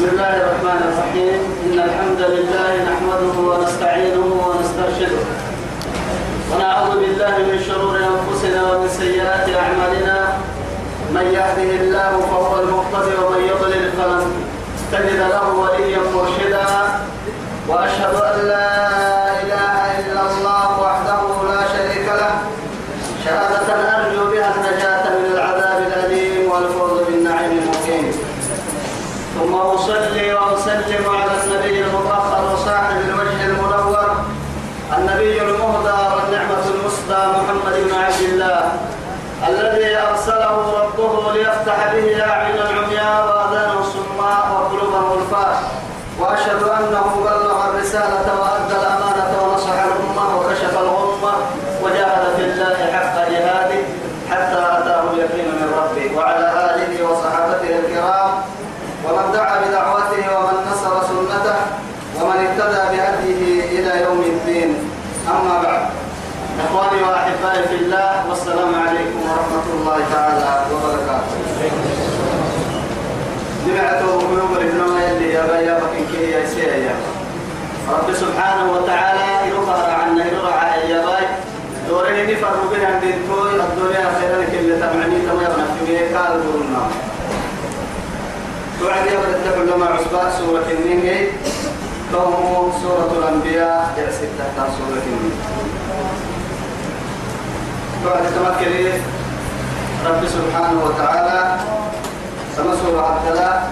بسم الله الرحمن الرحيم. إن الحمد لله نحمده ونستعينه ونسترشده. ونعوذ بالله من شرور أنفسنا ومن سيئات أعمالنا. من يهده الله فهو المقتدر ومن يضلل فلن تجد له وليا مرشدا. وأشهد أن لا إله إلا الله وحده لا شريك له شهادة أرجو بها النجاة من العذاب الأليم والفوز بالنعيم المقيم ثم أصلي وأسلم على النبي المطهر وصاحب الوجه المنور النبي المهدى والنعمة المسدى محمد بن عبد الله الذي أرسله ربه ليفتح به أعين العمياء وآذان الصماء وقلوبهم الفاش وأشهد أنه بلغ الرسالة وأدى الأمانة ونصح الأمة وكشف الغمة وجاهد في الله حق جهاده حتى أتاه اليقين من ربه وعلى آله وصحابته الكرام ومن دعا بدعوته ومن نصر سنته ومن اهتدى بهديه إلى يوم الدين. أما بعد إخواني وأحبائي في الله والسلام عليكم ورحمة الله تعالى وبركاته. جمعته قلوب الإبناء اللي يا بايا بكين كي يا سيا رب سبحانه وتعالى يرفع عنا يرفع يا باي. دورين نفر بين عند الدنيا الدنيا خيرا كل تمعني تما يبنى في قال دورنا. توعد يا تقول لما عصبات سورة النين. توم سورة الأنبياء جلست تحت سورة النين. توعد تمكن رب سبحانه وتعالى سما سورة عبدالله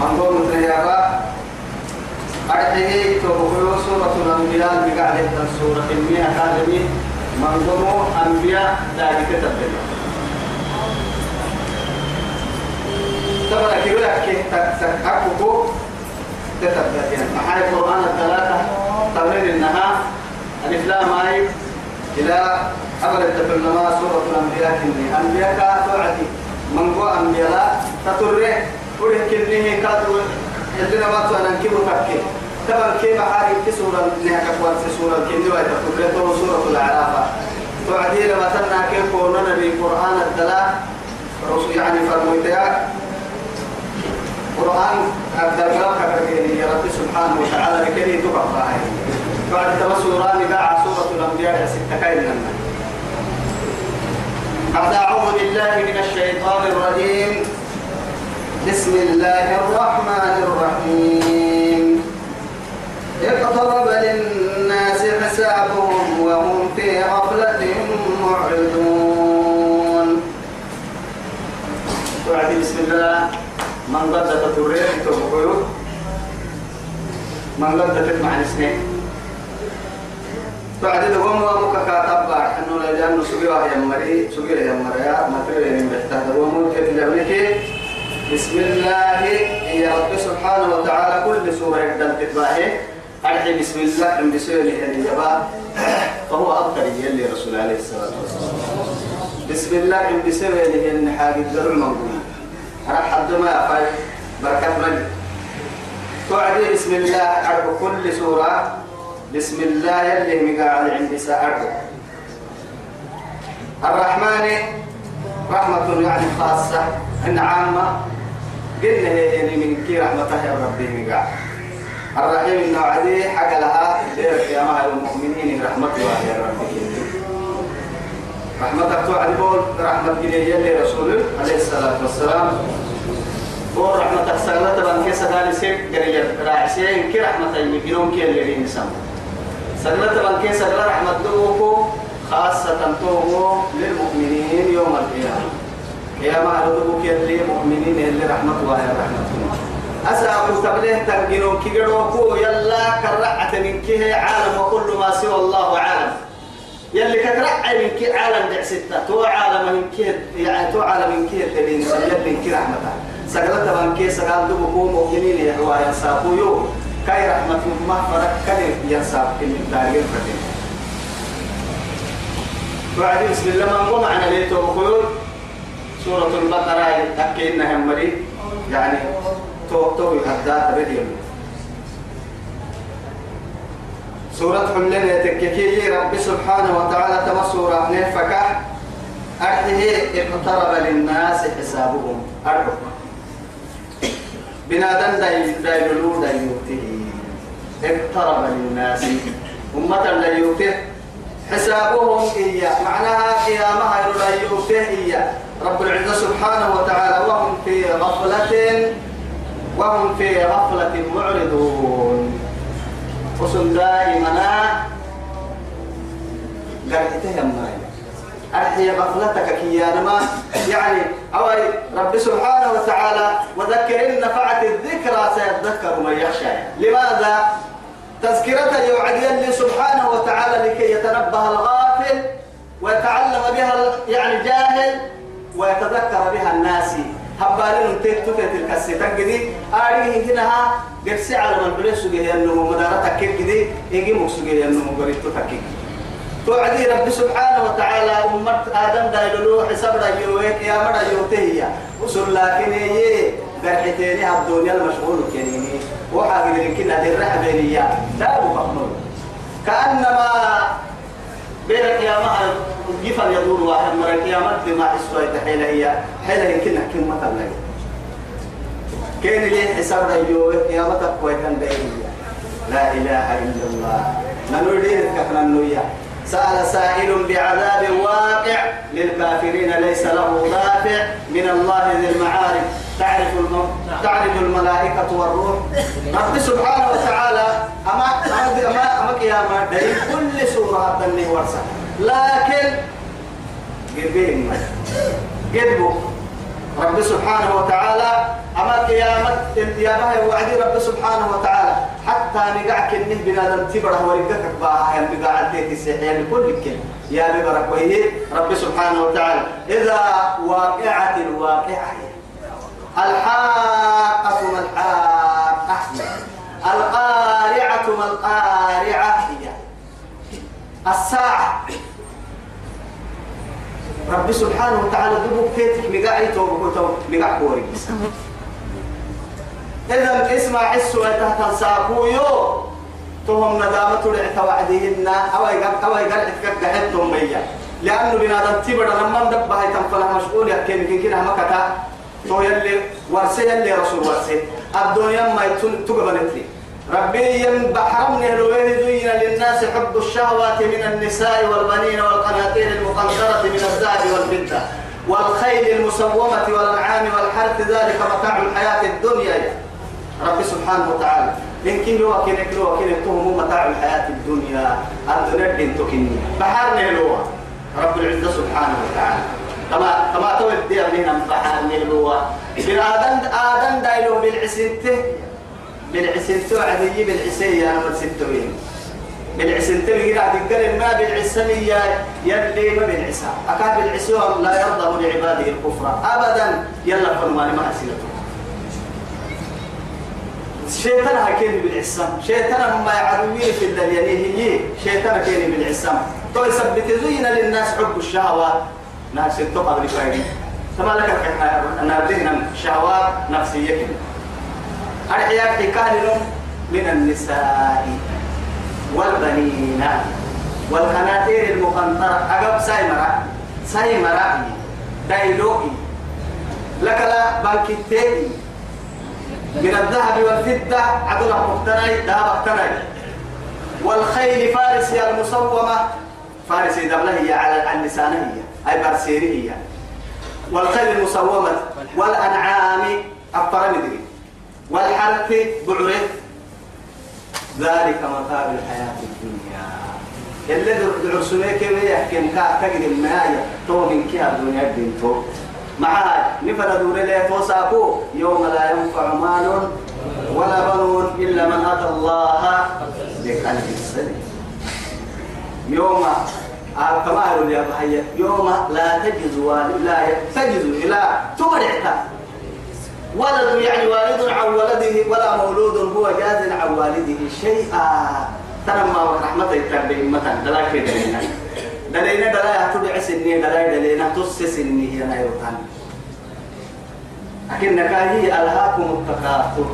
من قوم تنيابا أرحيه توقعوا سورة الأنبياء بقاعدة سورة النين أكاديمي من قوم أنبياء ذلك تبدأ طبعا كبيرة كي تكحككو تتبت يعني محاي القرآن الثلاثة. تمرين النهار ألف لا ماي إلى أبد التفلما سورة الأنبياء. كني أنبياء كاتوعتي من قوى أنبياء تطره وريه كنيه كاتو اللي ما توانا كيبو تكي طبعا كيف حاري في سورة نهاك أكوان في سورة كني ويتفكرته سورة الأعراف. توعدي لما تنا كيف كوننا بالقرآن الثلاثة يعني فرمويتها قرآن الدرجات كبيرين يا رب سبحانه وتعالى لكي تقرأ بعد تمسوران باع سورة الأنبياء ستة كاين بعد أعوذ بالله من الشيطان الرجيم. بسم الله الرحمن الرحيم. اقترب للناس حسابهم وهم في غفلة معرضون. بعد بسم الله. من قد تتوريه تبقيو من قد تتمع نسنين بعد دوم وامك لا جان سبيوا يا مري سبيوا يا مريا ما تري من بحتا دوم كتلبنك بسم الله يا رب سبحانه وتعالى كل سورة يقدر تتباهي. أرحي بسم الله من بسوله يعني جبا فهو أبقى يلي رسول عليه الصلاة والسلام. بسم الله من بسوله يعني حاجة ذر المنقول. أنا حد ما أفعل بركة من. توعدي بسم الله أعرف كل سورة. بسم الله اللي مقاعد عندي سأعرف. الرحمن رحمة يعني خاصة. إن عامة قلنا هي من كي رحمته يا ربي مقاعد الرحيم إنه عدي حق لها يا مع المؤمنين رحمة الله يا ربي. رحمتك توعد بول رحمة جليل يلي رسول عليه الصلاة والسلام. بول رحمتك سغلت بان كيسا دالي سيك جريل راعسين كي رحمة يمكنون كي اللي نسام سغلت بان كيسا غلا رحمة دوكو خاصة توبو للمؤمنين يوم القيامة. يا ما كي اللي مؤمنين اللي رحمة الله يا رحمة الله. أسأل تبليه تنقلون كي قدوكو يلا كرعة من كيه عالم وكل ما سوى الله عالم. يلي كترعى من كي عالم دع ستة تو عالم من كي يعني تو عالم من كي تبين يلي كي رحمته سقلت من كي سقال دو بكو مؤمنين يا هو ينسابو يو كاي رحمة ما فرق كان ينساب من دارين فتن بعد بسم الله ما نقوم معنا ليتو بقول سورة البقرة أكيدنا هم مري يعني تو تو يهدات بديهم سورة حملين يتككي رب سبحانه وتعالى تمسورة نفكة أرده اقترب للناس حسابهم. أرده بنادن داي دايلولو دايوته اقترب للناس. أمة دايوته حسابهم إياه. معناها قيامها دايوته إياه. رب العزة سبحانه وتعالى. وهم في غفلة وهم في غفلة معرضون. وصل دائما. قرأتهم مريم أحيي غفلتك كيانما. يعني أوي رب سبحانه وتعالى وذكر إن نفعت الذكرى سيذكر من يخشى. لماذا؟ تذكرة يوعد يلي سبحانه وتعالى لكي يتنبه الغافل ويتعلم بها يعني جاهل ويتذكر بها الناس. هبالين تكتو تلك الستان جدي أريه هنا قد سعر من بلسو جهي أنه مدارتك كيف جدي يجي مكسو جهي أنه قريتو تكيك توعدي رب سبحانه وتعالى أمت آدم دايلو حساب دايوك يا مرا يوتهيا وصل لكن يي برحتيني الدنيا المشغول كنيني وحاجة يمكن هذه الرحبينية لا بفهمه كأنما بين القيامة جفن يدور واحد مرة القيامة بما حسوا يتحيل هي حيلة يمكن نحكي مثلا كين لي حساب دايوك قيامة تقوى كان لا إله إلا الله. ننودين كفنا النويا سأل سائل بعذاب واقع للكافرين ليس له دافع من الله ذي المعارف. تعرف. تعرف الملائكة والروح؟ رب سبحانه وتعالى أما أما أما قيامة كل سورة تني ورسة لكن قبين قدبوا رب سبحانه وتعالى. أما قيامة القيامة وعدي رب سبحانه وتعالى. حتى نقع كنه بنادم تبره ورقك باها. يعني بقع الديت السحيان كل كل يا ببرك وهي رب سبحانه وتعالى. إذا واقعت الواقعة الحاقة ما الحاقة القارعة ما القارعة هي. الساعة. رب سبحانه وتعالى دبوك تيتك مقاعي توبكو مقاع كوري. إذا اسمع حسوا تحت ساكويو تهم ندامة لعت وعدهن أو يقال أو يقال إتكاد مية لأنه بنادم تبر لما مدبها تنفلها مشغول يحكي كن كنا مكتا تو يلي ورسي يلي رسول ورسي. الدنيا ما يتون تقبلت لي ربي بحرم نهلوه زين للناس حب الشهوات من النساء والبنين والقناطير المقنطرة من الذهب والفضة والخيل المسومة والأنعام والحرث ذلك متاع الحياة الدنيا. رب سبحانه وتعالى إن كن لو كن لو كن متاع الحياة الدنيا الدنيا دين تكني بحر نهلوا رب العزة سبحانه وتعالى. كما كما تود دي من بحر نهلوا بن آدم آدم دايلو بالعسنته. بالعسنته عدي بالعسية أنا مرسلتوين بالعسنته بيقول تقول ما بالعسمية يلي ما بالعسى أكاد بالعسى لا يرضى لعباده الكفر. أبدا. يلا فرمان ما أسيرته شيطان هكين بالعسام شيطان ما يعدوين في الدنيا. شيطان هكين بالعسام تو يثبت زين للناس حب الشهوات ناس تقع بالفايدة. كما لك نابلين الشهوات نفسية كده. الحياة حكاية من النساء والبنين والقناطير المقنطرة. أقب سايمرا سايمرا دايلوكي لك لا بانكتيكي من الذهب والفضة. عدل مقتنعي. ذهب اقتنعي. والخيل فارسي المصومة. فارسي دبلة هي على اللسان هي. أي برسيري هي. والخيل المصومة. والأنعام. الطرمدري والحرث بعره ذلك متاع الحياة الدنيا. اللي درسونيك يحكي مكا تقدم معايا تو من كي الدنيا بنتو معاي نفر دور لي توساكو يوم لا ينفع مال ولا بنون إلا من أتى الله بقلب سليم. يوم كما يا بحية يوم لا تجز والد لا تجز إلى تمرعتا ولد يعني والد عن ولده ولا مولود هو جاز عن والده شيئا. ترى ما رحمته يتربي مثلا دلاك دلينا دلينا دلايا تبع سني دلايا دلينا تس سني هي نايوتان لكن هي ألهاكم التكاثر.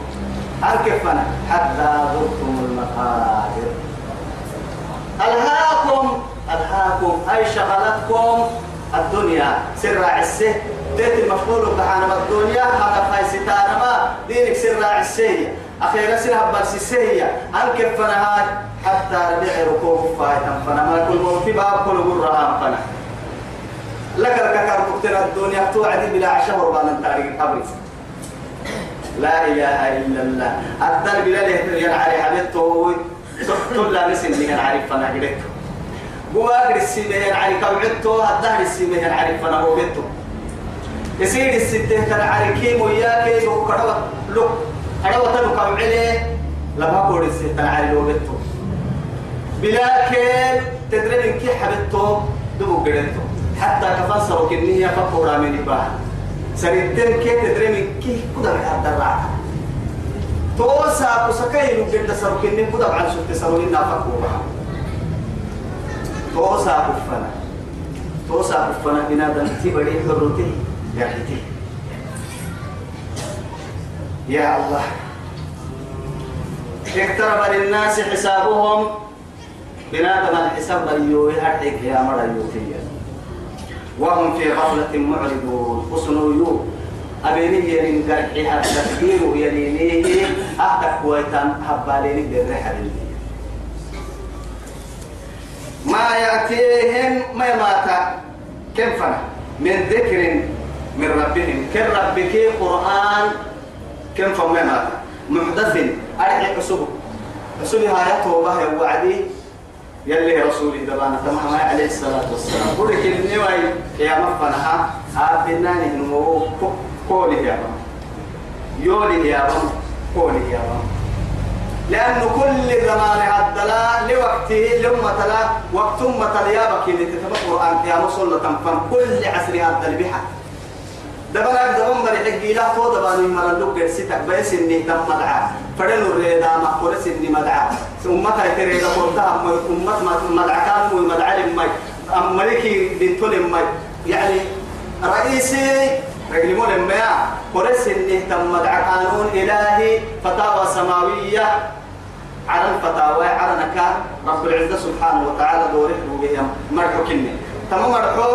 أركفنا حتى زرتم المقابر ألهاكم ألهاكم أي شغلتكم؟ الدنيا. سر عسه تيت المفعول بحانا الدنيا هذا خاي ستانا ما دينك سر عسه أخيرا سنها برسيسية أنك فنهاي حتى ربيع ركوب فايتا فنما كل موت باب كل مرة فنا لك الككر تقتل الدنيا توعدي بلا عشاء وربان تاريخ قبري. لا إله إلا الله. أدل بلا له ينعري حبيبته تقتل لا نسن اللي ينعري فنا قدرته بواقر السيمة ينعري كوعدته الدهر السيمة ينعري فنا وبيته يصير الستة تنعري كيم وياكي وكروة لك كروة لك وعليه لما قول الستة تنعري وبيته بلا كيم تدري من كي حبيبته دبو قدرته حتى كفسروا كنية فقورا من إباحة. سريتين كي تدري من كي كده بحد الرعاة توسا كسكاي نقدر سرو كنين كده بعد شفت سرو لنا فقورا. توسا كفنا. توسا كفنا. بنا دمتي بدي يحتي يا الله. اقترب للناس حسابهم. بنادم الحساب أيوه هرتك يا مر أيوه وهم في غفلة معرضون. وصنوا يو أبيني يرين قرحها التفكير يرينيه أهتك ويتان هباليني بالرحل ما يأتيهم ما يمات كم فنا من ذكر من ربهم. كم ربك قرآن؟ كم فما مات محدث أرحي حسبه حسبها يتوبة وعدي. يلي رسولي دبانا. تمام. عليه الصلاة والسلام. قل لك النواي يا مفنها آبناني نمو قولي يا رب. يولي يا رب. قولي يا رب. لأن كل زمان عدلا لوقته لما تلا وقت ما تليابك اللي تتبقى القرآن يا مصلة فن كل عصر عدل بها دبنا دبنا مريح جيلا تو دبنا من اللوك ستك بس إني تم مدعى فدن الريدا ما قرس إني مدعى أمتها تريدا قلتها أمت مدعى كان مدعى لما أمريكي بنتون لما يعني رئيسي رجل مول ما قرس إني تم مدعى قانون إلهي فتاوى سماوية. على الفتاوى على نكا. رب العزة سبحانه وتعالى دوره وبهم مرحو كني. تمام مرحو؟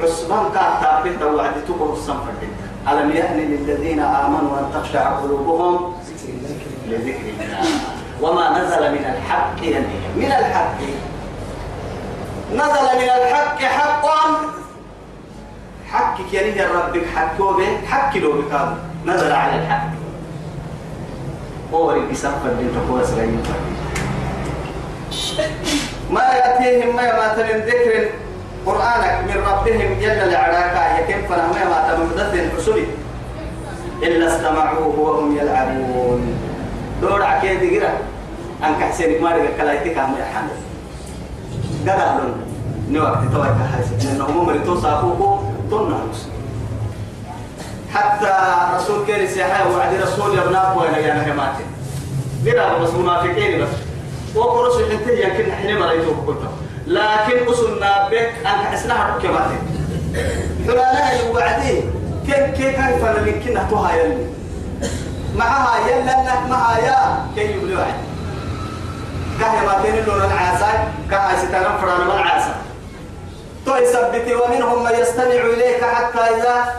عصبان كان تابين توعد تبر الصنفر ألم يأن للذين آمنوا أن تخشع قلوبهم لذكر الله. وما نزل من الحق من الحق. نزل من الحق حقا. حقك يعني ربك حكوا به حك لو بكام نزل على الحق. أوري بسفر بنت قوس ما يأتيهم ما يمات من ذكر قرآنك من ربهم جل لعراكا يكن فنهم ما تمدد الرسل إلا استمعوه وهم يلعبون. دور عكيد قرا أنك حسينك ما رجع كلايتك عم يحن قدر لون. نوقت توك حاسس إنه ممر توصافوه طن حتى رسول كان سيحا وعد رسول يبناك وين يا نهمات قرأ بس منافقين بس. وقرص انتهي يمكن حين مريتوه كنتم لكن أصلنا بك أن حسنها كماتي حلالها الوعدي كيف كيف كيف أنا من كنا توها يلي؟ معها يلا لك معها يا كي يبلي واحد. كهي ما بين اللون العاسى كهي ستانا فران من عاسى تو يثبت ومنهم من يستمع إليك حتى إذا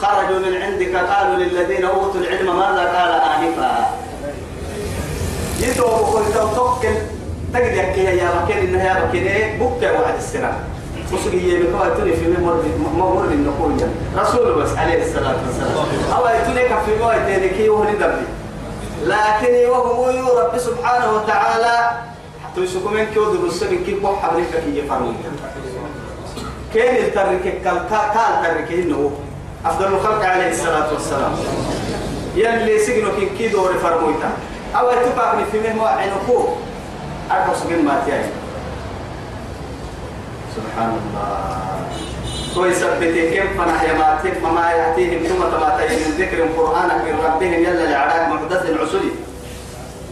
خرجوا من عندك قالوا للذين أوتوا العلم ماذا قال آنفا؟ يدعو بقول توكل. تجد يحكي يا مكان إنها يا مكان بكة واحد السنة. مسؤولية بكوا توني في ممر ممر النقول رسول بس عليه الصلاة والسلام. أو يتوني كفي ما يتنكي وهو ندبي لكن وهو رب سبحانه وتعالى. حتى يسكم من كيو درس من كي بوح حبرك كي يفرمي. كين الترك؟ كال كال ترك إنه أفضل الخلق عليه الصلاة والسلام. يلي سجنوا كي كي دور فرمويتا. أو يتبعني في مهما عنكو أربع سجن ما تيجي سبحان الله ويثبت كيف فنح يماتهم وما يأتيهم ثم تماتين من ذكر القرآن من ربهم يلا لعراك محدث عسلي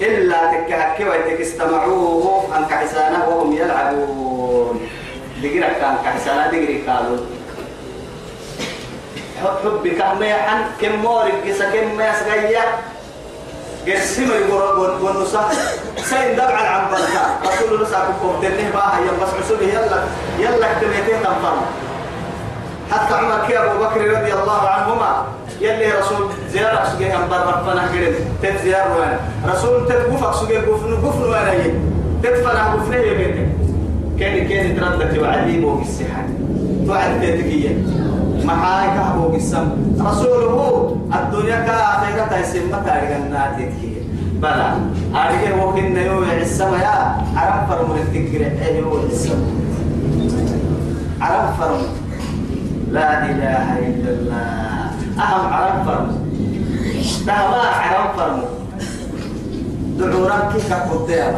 إلا تكهك ويتك استمعوه أن كحسانه وهم يلعبون. دقيرك كان كحسانه دقيرك قالوا حبك ميحن كم مورك كم ميس غيّا. قسم يقول والنصح سين دبع العنبركة رسول الله كوم تنه باه يا بس عسول يلا يلا كتبتين تنفر حتى عمر كي أبو بكر رضي الله عنهما يلي رسول زيارة سجيه أمبر ربنا قرن. تت زيارة وأنا رسول تت قفك سجيه قفن قفن وأنا يي تدفنا قفنه يبيتك كان كان تردت وعدي بوق السحر. توعد تدقية محاي كهبوق السم. رسوله الدنيا كآخرة يسمى تاريخنا تدقية بلا أرجع وكنا يوم السما يا عرب فرمون التكرة يوم السما عرب فرمون لا إله إلا الله. أهم عرب فرمون دهما عرب فرمون دعورا كيف كنت يا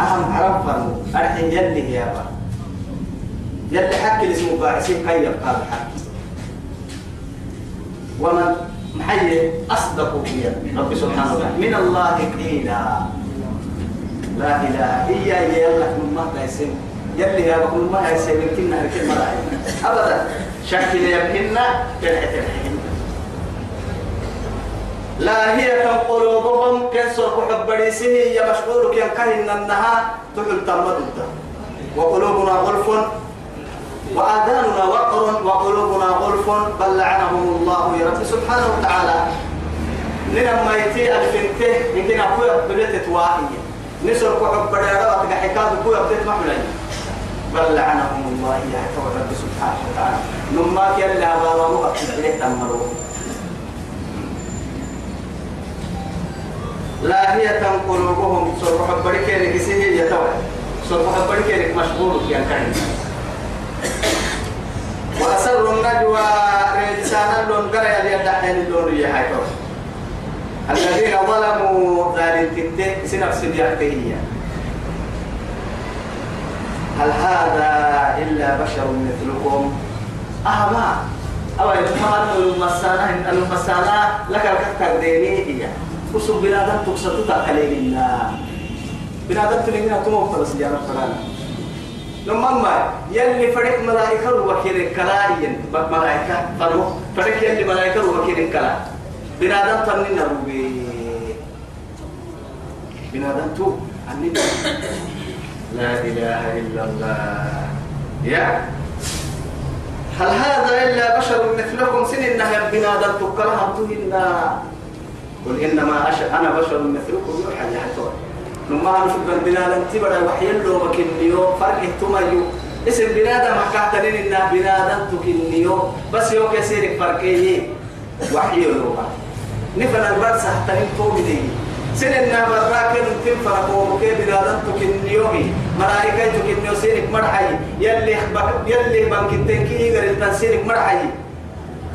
أهم عرب فرمون أرحين يلي يا با. يلي حكي الاسم باعسين كيف قال حكي. ومن محيي أصدق هي رب سبحانه وتعالى. من الله قيلا. لا إله هي. لك من ما يسم يلي يا بكل ما يسم يمكن الكلمة أبدا. شكل يمكن كالحة الحين لا هي كم قلوبهم كنسر كحب بريسه يا مشغول كان كهن النها تقول تمدد. وقلوبنا غلف. وآذاننا وقر وقلوبنا غلف بل لعنهم الله يا رب سبحانه وتعالى. لما يتي الفنته يمكن أقوى بلت تواهي نسر كحب بريرا وتقحكاد أقوى بلت محلي بل لعنهم الله يا رب سبحانه وتعالى. نما كان لا بابا مغفل بلت تمروا لاهية قلوبهم سر حب بركينك سيه يتوى سر حب بركينك مشغول يا وأسروا النجوى لسانا لون قرية ليدحين اللون يحيطوا الذين ظلموا ذلك سنف سبيعتهية هل هذا إلا بشر مثلكم أهما أو يتمنى المسانة المسانة لك الكتر ديني هي وسو بنادم تقصد تقليل الله بنادم تلقينا تموت بس رب العالمين لما ما يلي فريق ملائكة وكيل كلاين بق ملائكة فرمو فريق يلي ملائكة وكيل كلا بنادم تنين روبي بنادم تو أنين لا إله إلا الله يا هل هذا إلا بشر مثلكم سن إنها بنادم تكرها تهنا قل إنما أش... أنا بشر مثلكم يوحى لحتوى لما نشوف بنادم تبرا وحي له مكنيو فرق اهتمايو اسم بنادم حكاتنين إنها بنادم تكنيو. بس يو كسيرك فرقيه وحي له نفنا البرس حتى نفوق دي سن إنها براكن تم فرقوا مكي بنادم تكنيو. ملائكة تكنيو سيرك مرحي. يلي. يلي بنكتين كي يقر التنسيرك مرحي.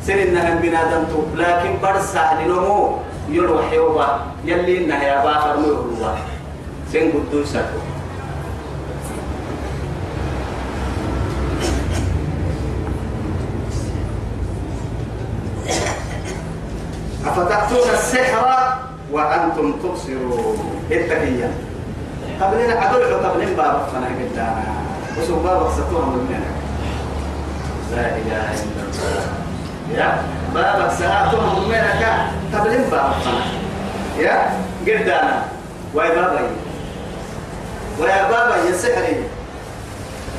سن إنها بنادم تو. لكن برس لنمو يلو حيوبا يلي إنها يا باخر يقولوا سين قدوس ساتو أفتأتون السحر وأنتم تبصرون؟ التقية قبلنا عدل قبلنا باب فنا قدانا وسو باب ستوها من لا إله إلا الله. يا بابك سهاتهم منك قبلنا باب فنا يا قدانا واي بابا. ويا بابا يا سحري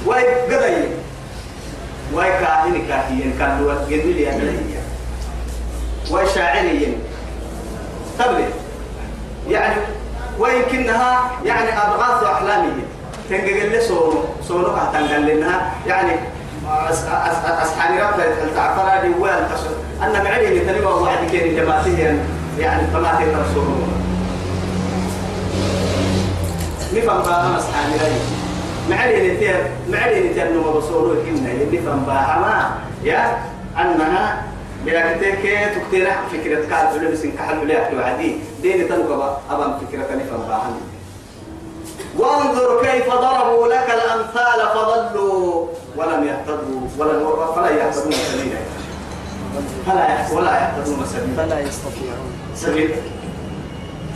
واي قضي واي كاهن كاهين كان هو قدول يا بلي واي شاعري تبلي يعني ويمكنها يعني أضغاث أحلامية تنقل لي سونو سونو تنقل لنا يعني أصحابي رب التعفر دي وين أنا معلي تنبأ واحد كين جماعتين يعني جماعتين رسولهم نفهم أنا أصحابي لي معلي نتير معلي نتير نما بصورو كنا نفهم بقى ما؟ يا أنها بياكتك تكتير فكرة كارب ولا بس كحل ولا يحلو عادي دين تنقبا أبان فكرة نفهم بقى وانظر كيف ضربوا لك الأمثال فضلوا ولم يهتدوا ولا فلا يهتدون سبيلا. فلا ولا يهتدون سبيلا. فلا يستطيعون. سبيلا.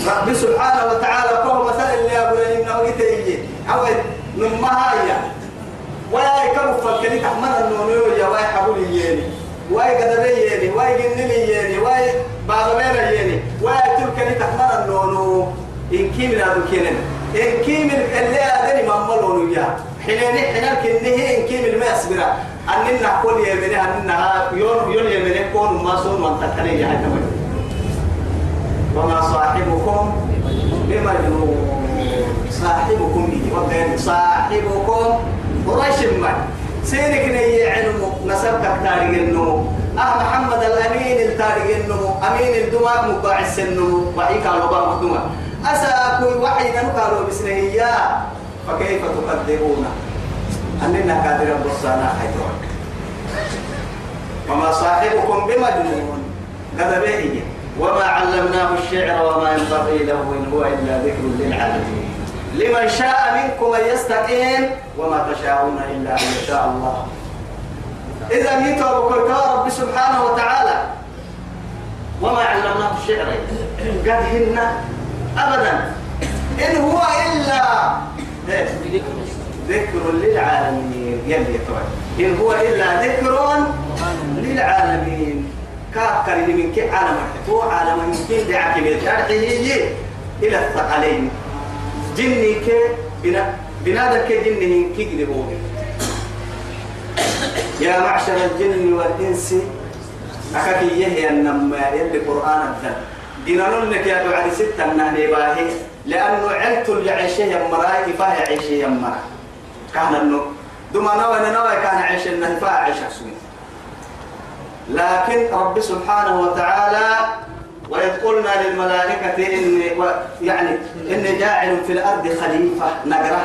رب سبحانه وتعالى كهو مثل اللي أقول إنه يتيجي. أو نما هاي ويا يكمل فكني تحمل النونيو يا واي حبول ييني. واي قدري ييني واي جنني ييني واي بعض بينا ييني. واي تلك تحمل النونو. إن كيمل هذا كينن. إن كيمل اللي هذا مملون يا. حينين حينين كنه إن كيمل ما يصبر أننا كل يمنه أننا يوم يوم يمنه كون ما سون وانتكني يا هذا وما صاحبكم بمجنون. صاحبكم وبين صاحبكم قريش ما سيرك ني علم نسبك تاريخ النمو أه محمد الأمين التاريخ النمو أمين الدماء مباعث النمو وعيك على باب الدماء أساكوي وحي نقالوا بسنه فكيف تقدرون أننا قادر بصانا حيثون وما صاحبكم بمجنون. قد به وما علمناه الشعر وما ينبغي له إن هو إلا ذكر للعالمين. لمن شاء منكم أن يستقيم وما تشاءون إلا أن يشاء الله. إذا ميتوا رب سبحانه وتعالى. وما علمناه الشعر. قد هن أبدا. إن هو إلا ذكر للعالمين. يلي إن هو إلا ذكر للعالمين. كاكر من كي عالم. تو عالم من كي دعك بيتارحه إلى الثقلين. جني كي بنا بنادر كي جني قدبوه يا معشر الجن والإنس أكاكي يهي النما يلي قرآن الدن دينانون لك يا دعالي ستة نهني باهي لأنه علت اللي عيشه يمراي فاهي عيشه يمرا كان النو دوما نوى نوى كان عيش النهي فاهي عيش سوين لكن رب سبحانه وتعالى وإذ قلنا للملائكة إني يعني إني جاعل في الأرض خليفة نقرة.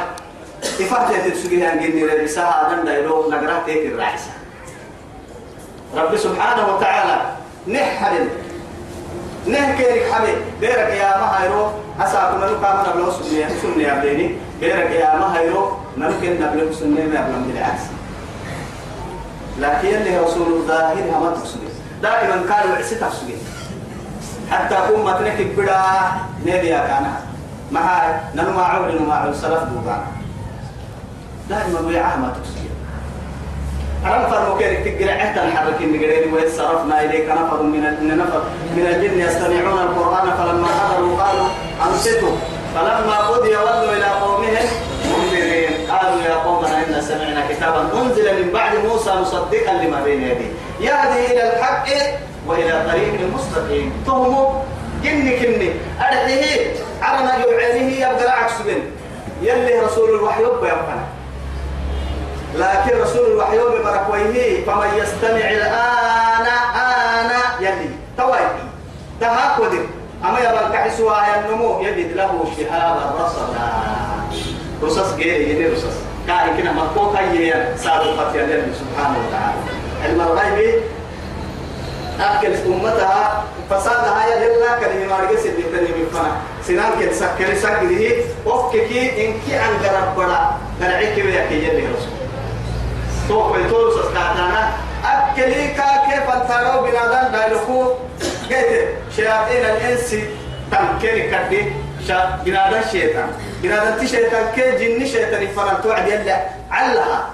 إفاتة تسوقها نجني ربسها نندا يلو نقرة تيك الرئيسة رب سبحانه وتعالى نحل نهكيرك حبي بيرك يا ما هيرو أساكم نلو كامنا بلو سنية سنية بيني. بيرك يا ما هيرو ممكن نبلو سنية ما بالعكس لكن اللي رسول الظاهر ما تقصدي دائما كانوا عسي تقصدي حتى أمتنا كبدا نبيا كان معها نلما عور نما عور سلف بوغان دائما بيعها ما تقصدي أنا فرمو كيرك تقرأ حتى نحرك النقرين وإذ صرفنا إليك نفر من نفر من الجن يستمعون القرآن فلما حضروا قالوا أنصتوا. فلما قضي ولوا إلى قومهم منذرين. قالوا يا قومنا إنا سمعنا كتابا أنزل من بعد مصدقا لما بين يديه. يهدي إلى الحق وإلى طريق مستقيم تهموا جن كني. أرحيه. عرنا يعينه يبقى عكس بن يلي رسول الوحي يبقى يبقى. لكن رسول الوحي ببركويه فمن يستمع الآن آن. يلي. توي. تهاك ودر أما يبقى كحسوا النمو يجد له شهابا رصدا رصص جيري يلي رصص كان كنا مكوكا يلي صادقة يلي سبحانه وتعالى. علم الغيب أكل أمتها فسادها يا لله كلمة مارجس اللي تني من فنا. سنان كده سكري سكري أوكي إنكي عن جرب بڑا نرعيك ويا كي يلي رسول. تو كوي تو سكاتانا أكلي كا كيف أنتارو بنادان دايلوكو قلت شياطين الإنس تمكن كدي. شا بنادان شيطان بنادان تي شيطان كي جني شيطان فنان توعد يلا علها.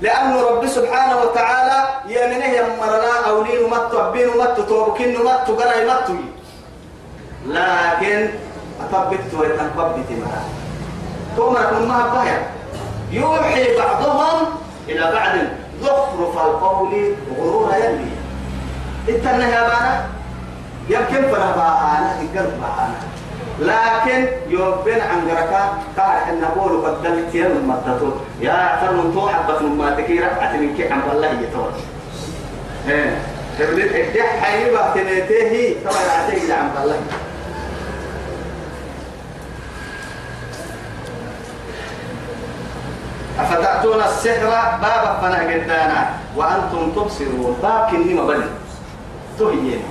لأن رب سبحانه وتعالى يمنه يمرنا أولين مت بين مت توبكين مت قرأي مت. لكن أثبت ويتنقبت معه تؤمرك من ما بها يوحي بعضهم إلى بعض. زخرف القول غرور يلي. يا بانا يمكن فربانا القلب بانا لكن يوبين عن جركا قال إن نقول بدلت يوم المدتو يا من تو حبة ما تكيرا أتمنى كي الله يتوى إيه تبلت إدح حيبة تنتهي. طبعا أعطيك عم الله أفتأتون السحر بابا فنا قدانا وأنتم تبصرون. باب كني مبني تهيين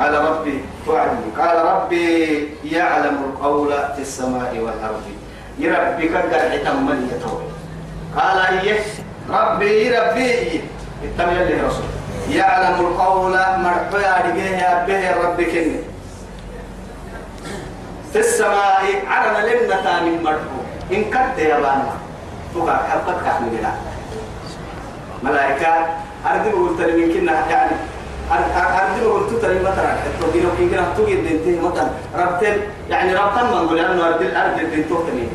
قال ربي فعلي قال ربي يعلم القول في السماء والأرض. يربي كقر حتم من يتوي قال إيه؟ ربي ربي اتم يلي رسول. يعلم القول مرحبا رجيه به ربي كني. في السماء عرنا لمنة من مرحبا إن كنت يا بانا حبك كحمل لا ملائكة أرد قلت من كنا يعني أرد قلت ترى مثلا حتى دينو كي كنا دينته مثلا. يعني ربتن من قول أنه أرد أرد دين توتني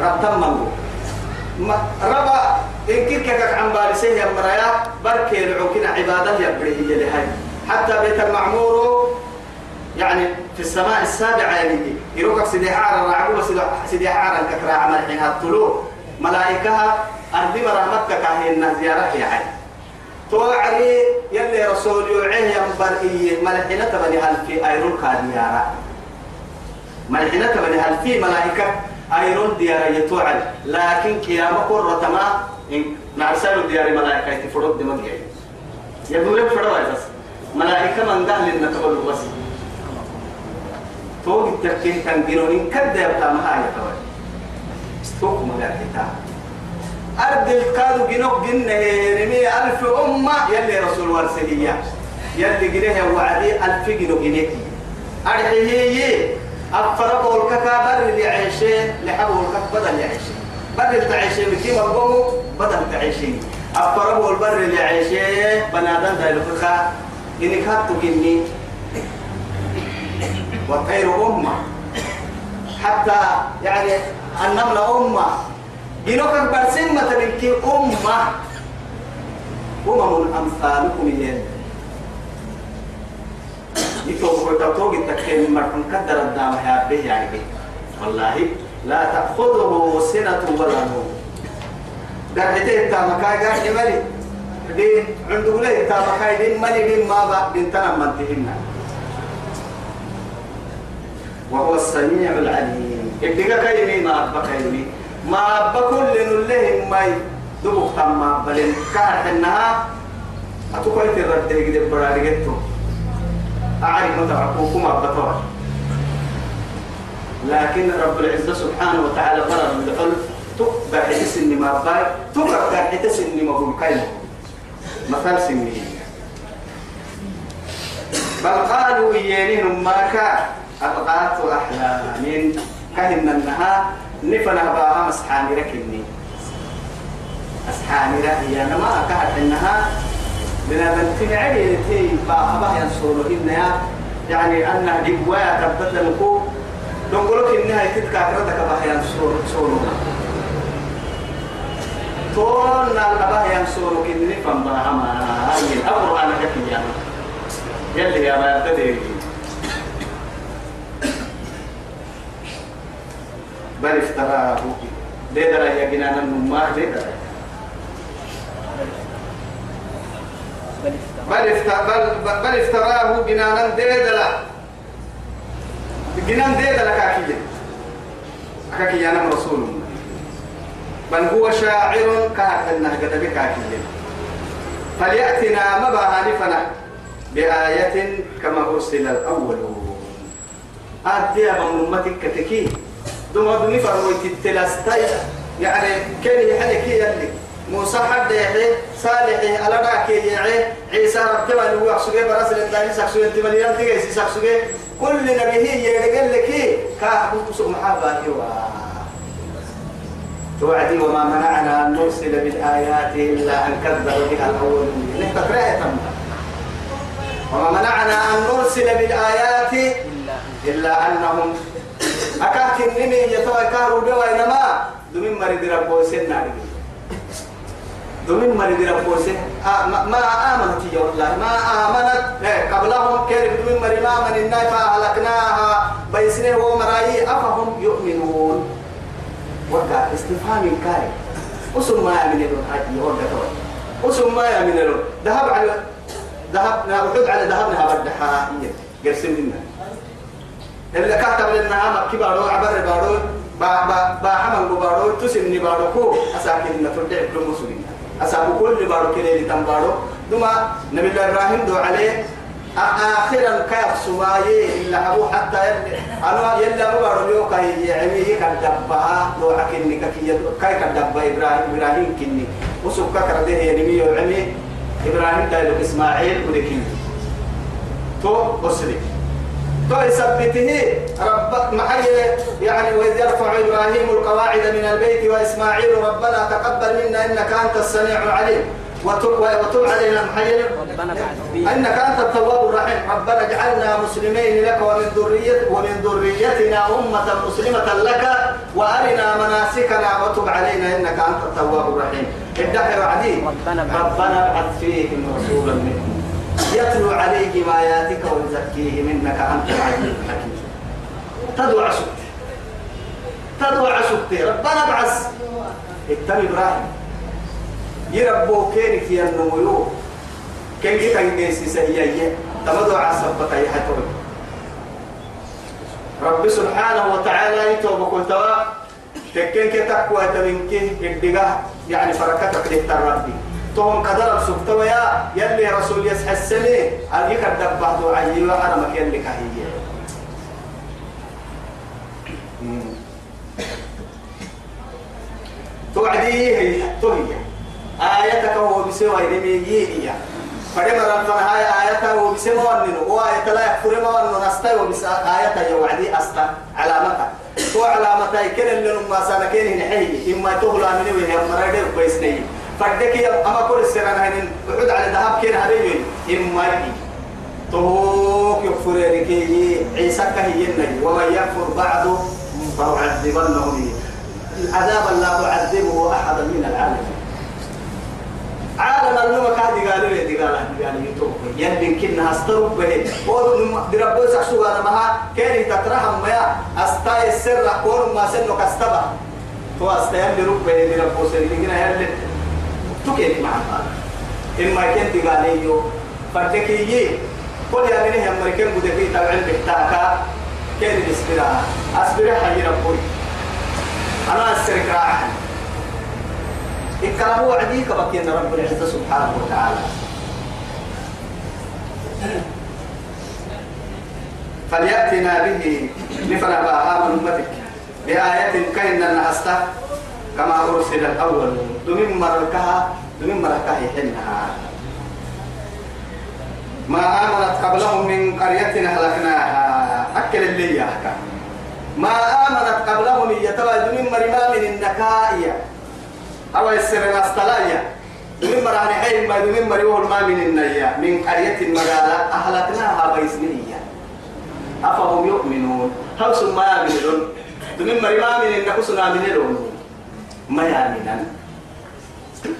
ربتن من قول ما ربا إن كيكك عن بارسيه يا مرايا بركي العوكنا عبادة حتى بيت المعمور يعني في السماء السابعة يروك سيدي حارة رعبوا سيدي حارة ككرا عمل حينها الطلوع ملائكها أرضي مرة مكة كاهن زيارة يعني توعري يلي رسول يوعيه ينبر إيه؟ ملحنة تبني هل في أيرون كاديارة ملحنة تبني هل في ملائكة أيرون ديارة يتوعل لكن قيامة قرة ما نعسل ديار ملائكة يتفرق دماغي يقول لك فروا بس. ملائكة من دهل النتبل بس. توقي التفكير تنقلون إن كده يبقى معايا توعل استوك ملائكة. أرد الكادو جنوك جنة رمي ألف أمة يلي رسول ورسلية. يلي جنية وعدي ألف جنو جنية. أرحيه أفرق الككا بر اللي عيشين لحبه الكك بدل يعيشين بدل تعيشين بكي مرقومو بدل تعيشين أفرق البر اللي عيشين بنادم ذا الككا إنك هاتو جني وطير أمة. حتى يعني النملة أمة. جنوك برسمة منك أمة. أمم أمثالكم ين يتوقع تطوق التكين مرحم كدر الدام حيابه يعني والله لا تأخذه سنة ولا نوم. قرحتي التامكاي قرح ملي دين عنده لي التامكاي دين ملي دين ما بقى دين تنم منتهنا وهو السميع العليم. ابتقى كيمي ما أبقى كيمي ما بكل نلهم ماي. دبوك تما بلين. كار إنها أتوقع ترد يجد برارجتو أعرف متى عقوكم أبطوا لكن رب العزة سبحانه وتعالى من الحل تقبع حتس إني ما باي. تقبع حتس إني ما كلمة مثال سني. بل قالوا إيانهم ما كان أبقات أحلام كهن النهار نفنا باها مسحاني ركني أسحاني رأي أنا ما أكاد إنها من بنتين عدي تي باها باها ينصروا إنها يعني أنها جبوايا تبدل لكو. نقولك إنها يتدك أكردك باها ينصروا تون الأباه ينصروا كني فم باها ما. هاي الأمر أنا كفي يعني. يلي يا ما تدري بل افتراه. ليدرا يا جنان النمار ليدرا. بل افتراه. بل, افتراه جنانا ديدلا جنان ديدلا كاكيا كاكيا أنا رسول. بل هو شاعر كاكنا قد بكاكيا فليأتنا مبا هانفنا بآية كما أرسل الأولون. أدي أبا أمتك كتكي. دوما دوني فرويت التلاستاي يعني كان يحلك يلي. موسى حد يحيي صالح على راك يحيي عيسى رب تبع اللي هو سجى براس الداني سكسو انت مليان تيجي سكسو كل نبيه يقول لك كا بوسو محابا يوا توعدي وما منعنا أن نرسل بالآيات إلا أن كذبوا بها الأولون. نحن تم وما منعنا أن نرسل بالآيات إلا أنهم أكاك النمي يتوى كارو بوا إنما دمين مريد ربو سنة دمين مريد ربو سنة ما آمنت يا والله ما آمنت قبلهم كيف دمين مريد ما آمن الناي فأهلكناها بيسنه ومرأي أفهم يؤمنون وقع استفهام كاري وسم ما يعملون هذه وقع وسم ما يعملون ذهب على ذهب نعود على ذهبنا هي قرسم لنا اللي كاتب لنا ما كبارو عبر بارو با با با حمل بارو تسني بارو كو. أساكن ان ترجع كل مسلمين. اسابو كل بارو كده اللي تم بارو. دوما نبي الله إبراهيم دو عليه آخرا كيف سواي إلا أبو حتى يلي أنا يلا أبو بارو يو كاي يعمي كدبها دو اكني كي كاي كدبا إبراهيم إبراهيم كني. وسكك رده يرمي يعمي إبراهيم دايلو إسماعيل ودكين تو وسلك تو يثبته رب محي يعني وإذ يرفع إبراهيم القواعد من البيت وإسماعيل ربنا تقبل منا إنك أنت السميع العليم. وتب, وتب علينا فيهم إنك أنت التواب الرحيم. ربنا اجعلنا مسلمين لك ومن ذريت ومن ذريتنا أمة مسلمة لك. وأرنا مناسكنا وتب علينا إنك أنت التواب الرحيم. ادعي وعدي. ربنا ابعث فيهم رسولا منهم. يتلو عليهم اياتك ويزكيهم إنك أنت العزيز الحكيم. تدعو عسكت تدعو عسكت ربنا ابعث اتم إبراهيم. يربو كينك يا النمو كين كي كان جيسي سهيا تمدو عصبك يا حتوي رب. سبحانه وتعالى يتوب كل توا تكين تمنك الدقاء يعني فركتك للتربي توم قدر سبتوا يا يلي رسول يسحى السنة أبيك الدبع دعي وحرمك يلي كهية توعدي هي توهي. آياتك هو بسوى يدمي فدمر الفنهاية آياتها هو بسوى وننو وآية لا يكفر ما وننو نستوى وبس آياتها يوعدي أستا. علامتها تو علامتها كن اللي نما سانكين هنحي إما تغلى مني وهي مرادر كويسني فدك يا أما كل السنة هنن بعد على ذهب كين هذي إما توك يكفر لكي عيسى كهي ومن يكفر بعده فأعذبنه العذاب لا أعذبه أحدا من العالمين. عالم النوم كاد قالوا لي قال قال يتوب. يلي كنا استرب به. دربو سحسو أنا ما كان تترهم ما استا السر كون ما سنو كستبا تو يلي رب به. دربو سر كنا يلي تو كيف مع اما كنت قال يو فدكي قل يا مني هم مركن بدك تبعن بحتاكا كان بسبرا اسبرا حي ربي أنا السرك راحن الكلام هو عديك بكينا رب العزة سبحانه وتعالى فليأتنا به لفنا من أمتك بآية كأن النهستا كما أرسل الأول. دمين مركها دمين مركها يحنها. ما آمنت قبلهم من قرية أهلكناها. أكل اللي يحكى. ما آمنت قبلهم يتبع دمين مرما من النكائية أو السر استلايا من مراني حين ما من مريوه ما من النيا من قرية المقالة أهلكناها بإذنية أفهم يؤمنون؟ هل يؤمنون من مري ما من النكسنا من لون ما يؤمنون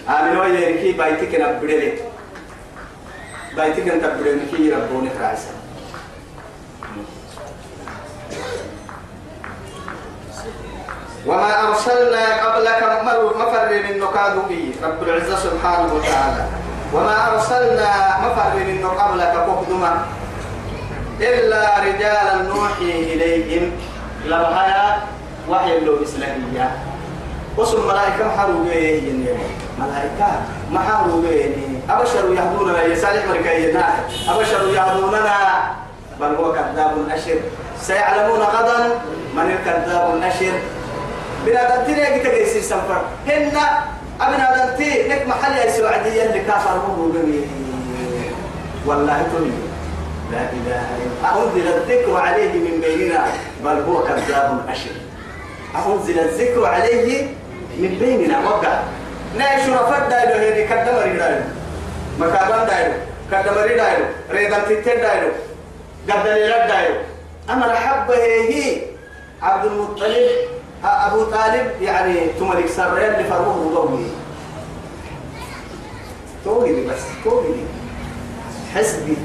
آمنوا يركي بايتك نبدلك بايتك نبدلك كي ربونك رئيسا وما أرسلنا قبلك مفر من نكاد به رب العزة سبحانه وتعالى وما أرسلنا مفر من قبلك قدما إلا رجالا نوحي إليهم لبهايا وحي اللو إسلامية وصل ملائكة محارو بيه ملائكة محارو بيه أبشر يهدوننا يسالح مركينا أبشر يهدوننا. بل هو كذاب أشر. سيعلمون غدا من الكذاب الأشر. بنادم تيجي تجي سفر هن أبنا دنتي لك محل يا سعودية اللي كافر هو والله توني لا إله إلا أنزل الذكر عليه من بيننا. بل هو كذاب أشر. أنزل الذكر عليه من بيننا وقع نايش رفض دايلو هيدي كدمري دايلو. مكابان دايلو كدمري دايلو ريدان تتر دايلو قدر دايلو. أما رحب هي عبد المطلب أبو طالب يعني تملك سرير اللي فروه ضوي توهي بس توهي حسبي.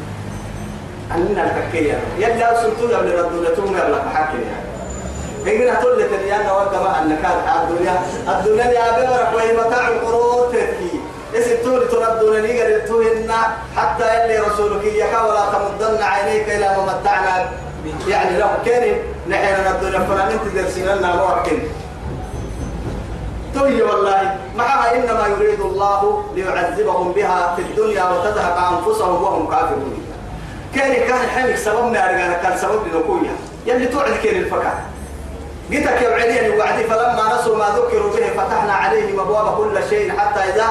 أننا الككية يلا سلطوا قبل لتوم قبل حكي يعني تقول لك أنا وقما أنك الدنيا. الدنيا يا بمرك وهي متاع القرور تبكي. يسبتوني تردون لي قلتوهن حتى يلي رسولك إياك ولا تمدن عينيك إلى ما متعنا يعني لو كان نحن الدنيا فلان انت درسين لنا موكل توي والله معها إنما يريد الله ليعذبهم بها في الدنيا وتذهب أنفسهم وهم كافرون. كان كان حمك سبب ما ارجع كان سبب لنكويا يلي توعد كان الفكر جيتك يا وعدي وعدي فلما نسوا ما ذكروا به فتحنا عليهم أبواب كل شيء حتى إذا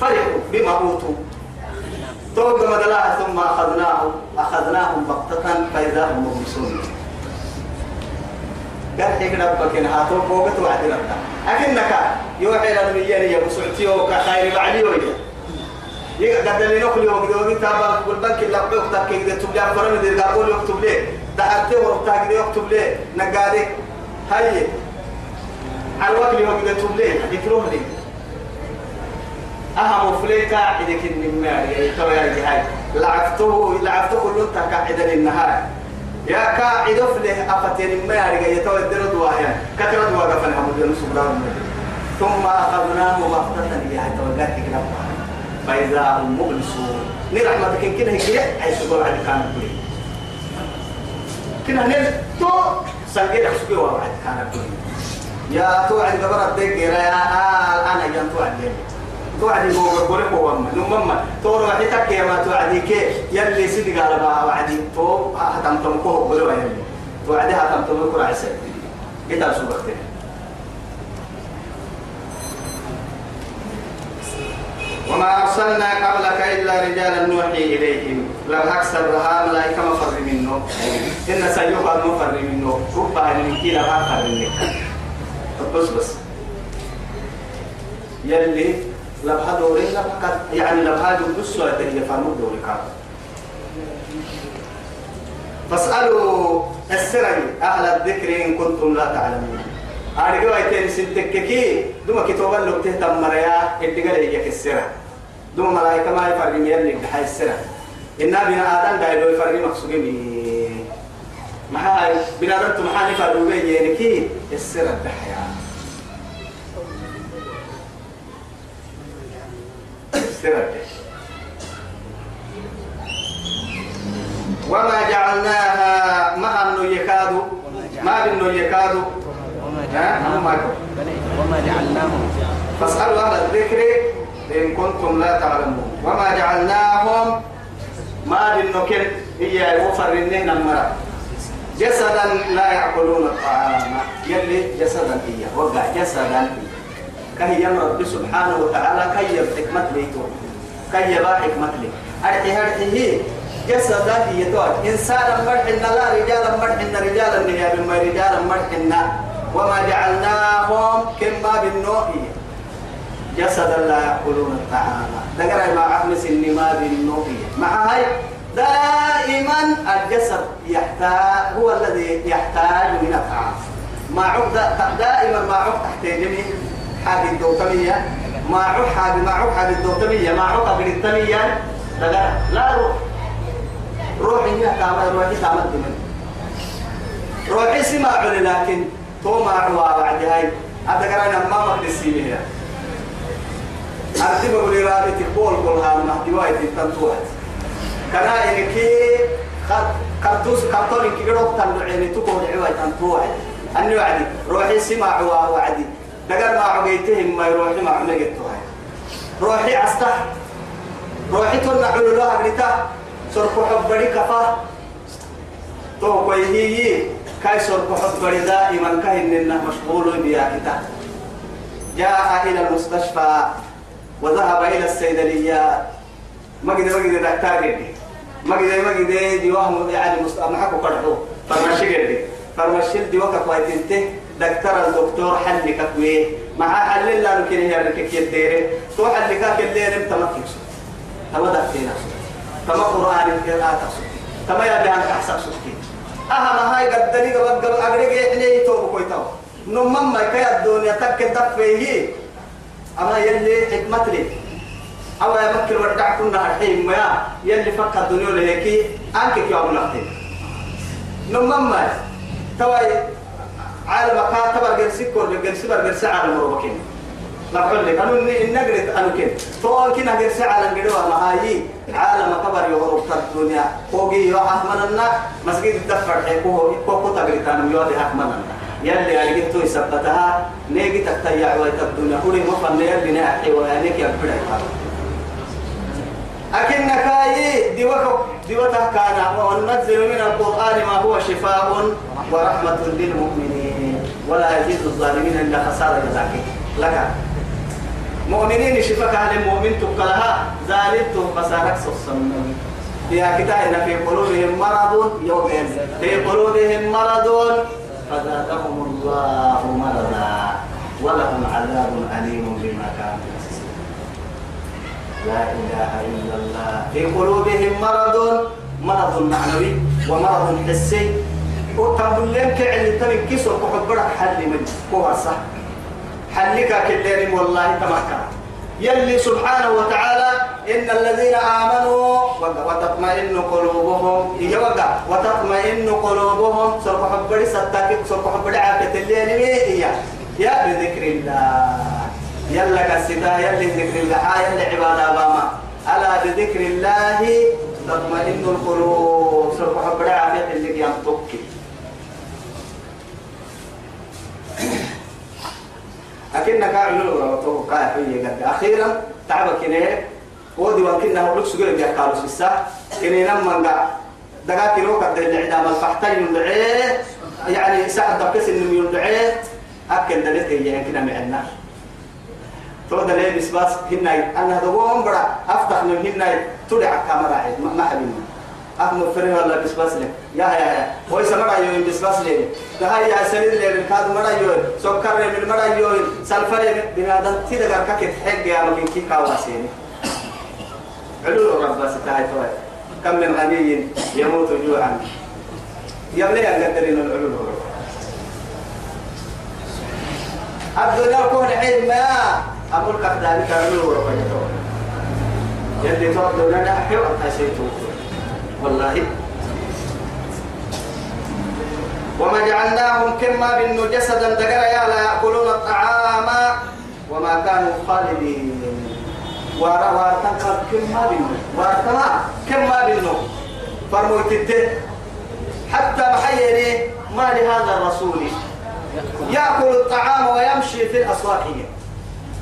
فرحوا بما أوتوا. توقع مدلاها ثم أخذناهم أخذناهم بغتة فإذا هم مبلسون. قال حيك ربك إن هاتوا فوقت وعد ربك. أكنك يوحي لنبياني يا بسعتي وكخير بعلي ويا يقعد اللي نقول يوم يوم تابع كل بنك اللي أبوك تكيد تكتب لي أفرم دير قابول يكتب لي. دعته كده يكتب لي. نقادك هاي. على الوقت يوم يكتب لي يكروه لي أهم فليكا إذا كن من ماري تو يا جهاي لعبته لعبته كله تكاعدا للنهار. يا كاعد فله أفتين ماري يتو الدرد واهيا كثرت وقفنا هم جنس ثم أخذناه بغتة يا توقعت كده فإذا هم مبلسون. نرحمتك إن كده هيك عايز تقول عاد كان كل كنا نل تو سنجد حسبي وعد كان يا تو عند قبر الدق يا أنا جن تو عند توعدي هو بقول هو أما نمما تورو حتى كي ما توعدي كي. يلي سيدي قال ما وعدي. تو هتم تم كوه بقول يلي. توعدي هتم تم كوه عسى كده شو بختي وما أرسلنا قبلك إلا رجالا نوحي إليهم. لو أكثر لها ملائكة مفر منه. إن سيوقع مفر منه. ربها من كيلا مفر منك بس بس. يلي لبها دوري لبها يعني لبها دوري سوى تهي فرمو دوري كان فاسألوا السر أهل الذكر إن كنتم لا تعلمون. أرجو أيتين سنتككي دوما كتوبا لو تهتم مريا إدقال هي كسرة دوما ملايكة ما يفرم يلي بحي السرة إنا بنا آدم دايلو يفرم مقصودين ما هاي بنا آدم تمحاني فرمو يعني كي السرة بحياة السرة وما جعلناها ما أنه يكاد ما بأنه يكاد وما جعلناهم. فاسألوا أهل الذكر إن كنتم لا تعلمون. وما جعلناهم ما بالنكر هي وفر النهن المرأة جسدا لا يأكلون الطعام. يلي جسدا هي. وقع جسدا كهي رب سبحانه وتعالى كي حكمة بيته كي يبا حكمة لي. أرحي هي. جسدا هي توات إنسانا مرحنا لا رجالا مرحنا رجالا نهي بما رجالا مرحنا. وما جعلناهم كما بالنوء جسدا لا يأكلون الطعام. دقر ما عقل سن ما بالنوء مع هاي دائما الجسد يحتاج هو الذي يحتاج من الطعام ما عقد دائما ما عقد تحتاجني حاجة الدوتمية. ما عقد حاجة ما عقد حاجة الدوتمية. ما عقد بالتمية دقر لا روح. روحي هي كامل روحي كامل دمن روحي سماع لكن تو ما عوا بعد هاي. هذا كان ما مقدسي بها أرتب بقول رابط البول كل هذا ما دواي تنتوات كان إنك كرتوس كرتون كي قرب تنعيني تكون عوا تنتوات أني وعدي. روحي عوا وعدي. دقر ما عقيتهم ما يروحي ما عملتها روحي عستح روحي تنع له أبريتا صرف حب كفا. تو كوي هي كاي صرف حب دائما كاين مشغول بها كتاب جاء إلى المستشفى. وذهب إلى الصيدليات. ما قد ما قد دكتور ما قد ما قد دي وهم يعني حكوا كرهو فرمشي قدي فرمشي دي وقت وايتنته دكتور الدكتور حل كوي مع حل لا يمكن هي لك كيديره تو حل كاك اللي أنت ما تكسو تما دكتينا تما قرآن القراءة تقصد تما يا بيان تحسب سكين أهم هاي قدني قبل قبل أقرأ إحنا يتوب كويتاو نمم ما كي الدنيا تك تفيه أما يلي حكمت لي. أو يمكن ودع كنا الحين ما يلي فك الدنيا لهيك أنك كي أبو نحتي نمم ما تواي عالم كاتب الجرسي كور الجرسي بالجرسي عالم روبكين نقول لك أنا إن نقرت أنا كن تو كنا جرسي عالم جدوا ما هاي. عالم كبر يوروب الدنيا. فوقي يو أحمدنا مسجد الدفر حكوه كوكو تقريت أنا يودي أحمدنا يلي جبتو يثبتها نيجي تتيع ويتبدون. كل مفن يلي ناحي ويانيك يبدأ أكنك أي ديوك ديوتك كان وننزل من القرآن ما هو شفاء ورحمة للمؤمنين. ولا يزيد الظالمين إلا خسارة جزاك. لك. مؤمنين شفاك على المؤمن تقلها زالت خسارة الصمم يا كتاب في قلوبهم مرض يوم في قلوبهم مرض فزادهم الله مرضا ولهم عذاب أليم بما كانوا لا إله إلا الله. في قلوبهم مرض مرض معنوي ومرض حسي. وتقول لهم كعل تبي كسر وحب برك حل من صح حلك كلين والله تمكن يلي سبحانه وتعالى إن الذين آمنوا وتطمئن قلوبهم. يوقع وتطمئن قلوبهم. سوف حبري ستاكي سوف حبري عافية الليل. هي؟ يا بذكر الله. يلا كستا يلي ذكر الله. يلي عبادة باما ألا بذكر الله؟ تطمئن القلوب. سوف حبري عافية اللي ينطقي أكنك عملوا وتوقع في قد أخيرا تعبك هنا ودي وكنا هو لك سجل بيا قالوا في الساعة كنا نما قا دقا كيلو قد العدام الفحتين يدعي يعني ساعة دبكس إنه يدعي أكل دلت هي كنا معنا تو دلت بس بس هنا أنا دوام برا أفتح من هنا تدعى كاميرا ما حبيبنا. أكمل فري ولا بس بس لك. يا يا يا. هو سمع يوم بس بس لك. ده هاي سليم لك. الكاد مرا يوم سكر من مرا يوم سلفر بنادم تيدا كركك تحق يا ممكن كي كواسيني علو رب بس تاعي توي كم من غني يموت جوعا. يلا يا قدرين العلو الدنيا كون عيد ما. أقول لك ذلك علو رب يلي تقول لنا أحيو أتاسيتو والله. وما جعلناهم كما بنو جسدا دقر يا لا يأكلون الطعام وما كانوا خالدين. وارا وارتن كما بنو وارتما كما بنو. فرموت حتى محيري ما لهذا الرسول. يأكل الطعام ويمشي في الأسواق.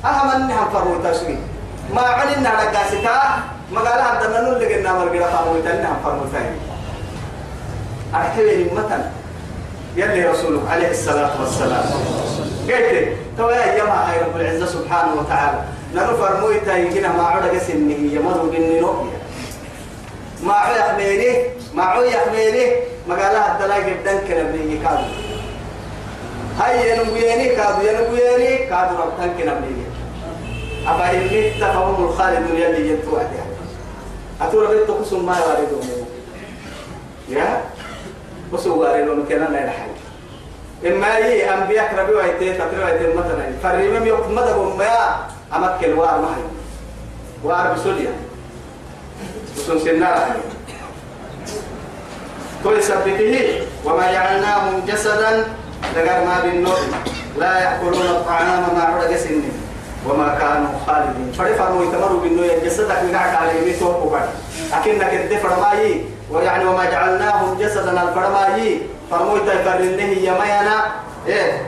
أهم أنها فرموت ما علمنا رقاستا مقالة عندنا نقول لك إنها مرقرة فرموتنا فرموتين أحتوي مثلا يلي رسوله عليه الصلاة والسلام. قلت تو يا جماعة رب العزة سبحانه وتعالى. نرو فرمويتا يجينا ما عود قسم هي مرو بني نوبيا ما عود يحميني ما عود يحميني مقالة عندنا جدا كنا بني كادو. هاي ينبويني كادو ينبويني كادو ربطان كنا بني أبا إني تفهم الخالد يلي ينتو عليها. أتورا بيت قسم ما يواردون يا قسم واردون كنا لا يلحق إما هي أنبياء ربي ويتي تطري ويتي مثلا فريم يوم مدى ما أمكن وار هي وار بسوليا قسم سنارا كل سبته وما جعلناهم جسدا لقد ما بالنور لا يأكلون الطعام ما عرق سنه وما كانوا خالدين. فرفعوا يتمروا بالنو جسدك من قاعد على يمين توقوا أكنك الدفر ماي ويعني وما جعلناهم جسدا الفرماي فرموا يتفرنه يمينا إيه؟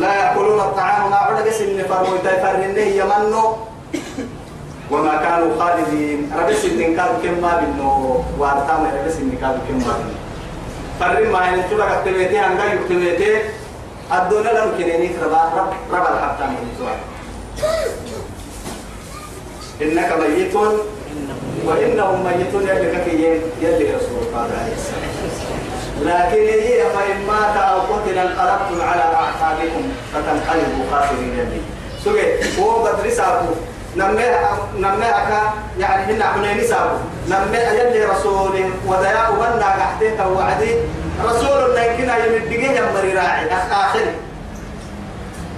لا يأكلون الطعام ما عرق سن فرموا يتفرنه يمنو وما كانوا خالدين. ربس كانوا كما بالنو وارتام ربس كانوا كما بالنو فرم ما ينتظر كتبتي أنجا يكتبتي الدنيا لم كنيني ربا رب رب الحبتان من إنك ميت وإنهم ميتون يلي كفي يلي رسول الله عليه السلام لكن هي فإن مات أو قتل انقلبتم على أعقابكم فتنقلبوا خاسرين يلي. سوى هو قد رسالته نمي أكا يعني هنا حنين سابو نمي يلي رسول ودياء ونا قحتيه وعدي رسول لكن يمدقيه يمري راعي آخر.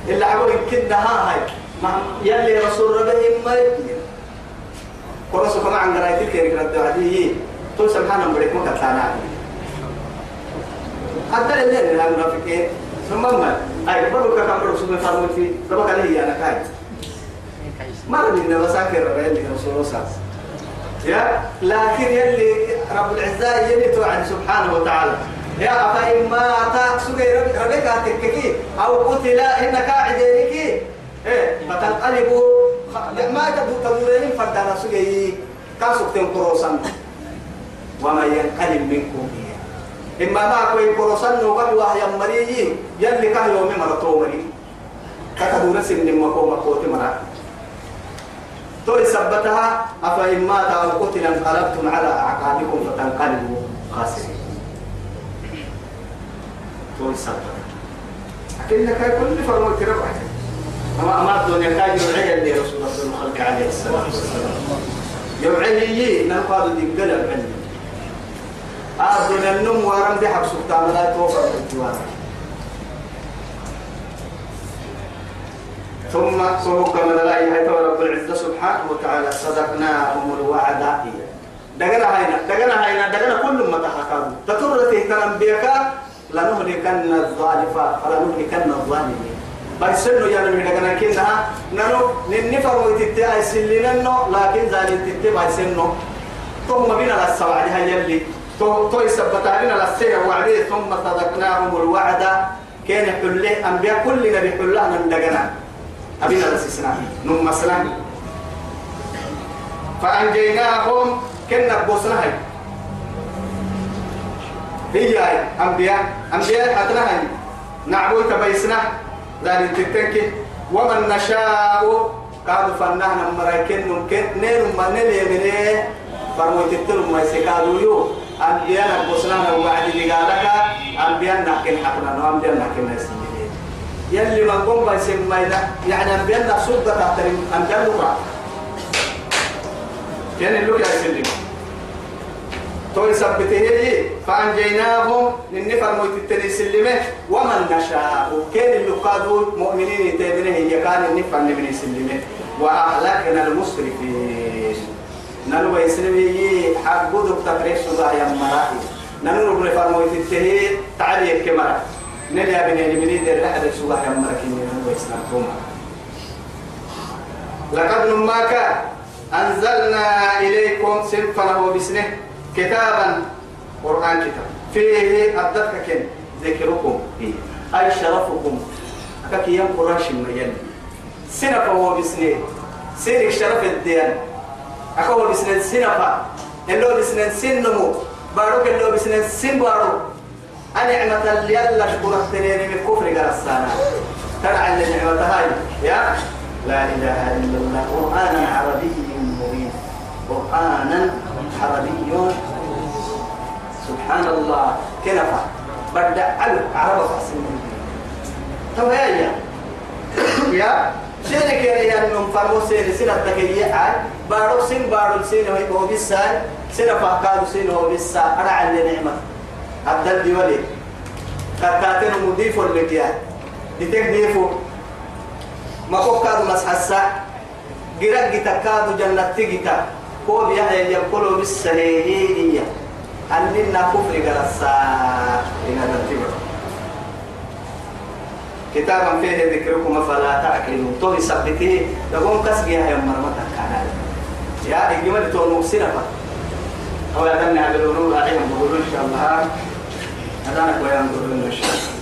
إلا عقول كده ها هاي ما يلي رسول ربهم ما قرصوا كما عن قراية الكريم رد عديه تو سبحانه بريك ما كتانا حتى الليل اللي هم رافقين ثم ما أي برو كم سبحانه فرمون في ربك عليه أنا كاي ما ردنا مساكر اللي رسول الله يا لكن يلي رب العزة يلي توعد سبحانه وتعالى. يا أفا إما سجى ربك تككي أو قتل إنك عدينك إيه فتنقلبوا ما تدو تدورين فردانا سجى كاسك تنقروسا وما ينقلب منكم إما ما كوي قروسا نوغل وهي مريي يلي كان يومي مرتو مري كتدور سن مكو مكوتي مرا تو ثبتها أفإن مات أو قتل انقلبتم على أعقابكم فتنقلبوا خاسرين. تو ثبت لكنك كل فرمو تربع أما أما الدنيا كان يوعي اللي رسول الله صلى الله عليه الصلاة والسلام يوعي نقاد دي قلب عني الدنيا النم وارم دي حق سلطان لا توفر الجوار. ثم سوق من لا يهيت رب العزة سبحانه وتعالى صدقناهم الوعد دقنا هينا دقنا هينا دقنا كل ما تحكم تطرته تنبيك لنهلكن الظالفات فلنهلكن الظالمين. بيسنو يعني من دقنا كنا نانو ننفر ويتتي سليننو لكن ذلك تتي بيسنو ثم بنا للسوعد هاي يلي تو يثبت علينا للسير وعديه ثم صدقناهم الوعد كان حله انبياء كل نبي حله من دقنا أبينا لسسنا نم مسلم فأنجيناهم كنا بوسنا هاي هي أنبياء أنبياء حتنا هاي نعبو تبيسنا ذلك تتنك ومن نشاء قالوا فنانا مرايكن نمكن نير من اليمنى فرمو تتلو ما يسكادو يو. أنبياء بوسنا وبعد دقالك أنبياء نحكي حقنا. وأنبياء نحكي نسيني يلي من قوم بيسمى يعني أنبياء سلطة تحترم أنبياء لغة يعني اللغة يسلم تو يثبته فأنجيناهم للنفر موت التني سلمه ومن نشاء. كان اللقاد مؤمنين تابنه يكان النفر نبني سلمه. وأهلكنا المسرفين. نلو يسلمي حق تقريب سبا يا مرائي نلو نفر موت التني تعالي كمرة. نلي أبني لمني دير لحد سبا يا مركين نلو توما لقد نماك. أنزلنا إليكم سنفنا بسنه كتابا قرآن كتاب. فيه أدتك كن ذكركم فيه أي شرفكم. أكاكي قراش ميان سنفا هو بسنة. سيرك شرف الديان. أكا هو بسنة سنفا اللي هو بسنة سنمو باروك اللي هو بسنة سن بارو. النعمة اللي يلا شكرا تنيني من كفر قرصانا. ترعى النعمة هاي. يا؟ لا إله إلا الله. قرآنا عربي. قرآنا عربي سبحان الله كنفة بدأ على عرب فاسم تو يا؟ يا؟ سيرك يا يا نم فرمو سير سير التكية عاد بارو سين بارو سين هو هو بيسا سير فاقادو سين هو بيسا. أنا على نعمة. عبد الدولي كاتين مضيف لك ديتك ديفو. ما كوكادو مسحسا. جرق تكادو جنة تجتا كوب يحيى يقولوا بالسهيهية أننا كفر قرصا. إن هذا كتابا فيه ذكركم فلا تعقلون تو يثبته لقوم كسب يا مرمتك كان يا إجمال تو مكسرة أو يا دمنا على الأمور عليهم بقولون إن شاء الله. كويان بقولون إن شاء الله.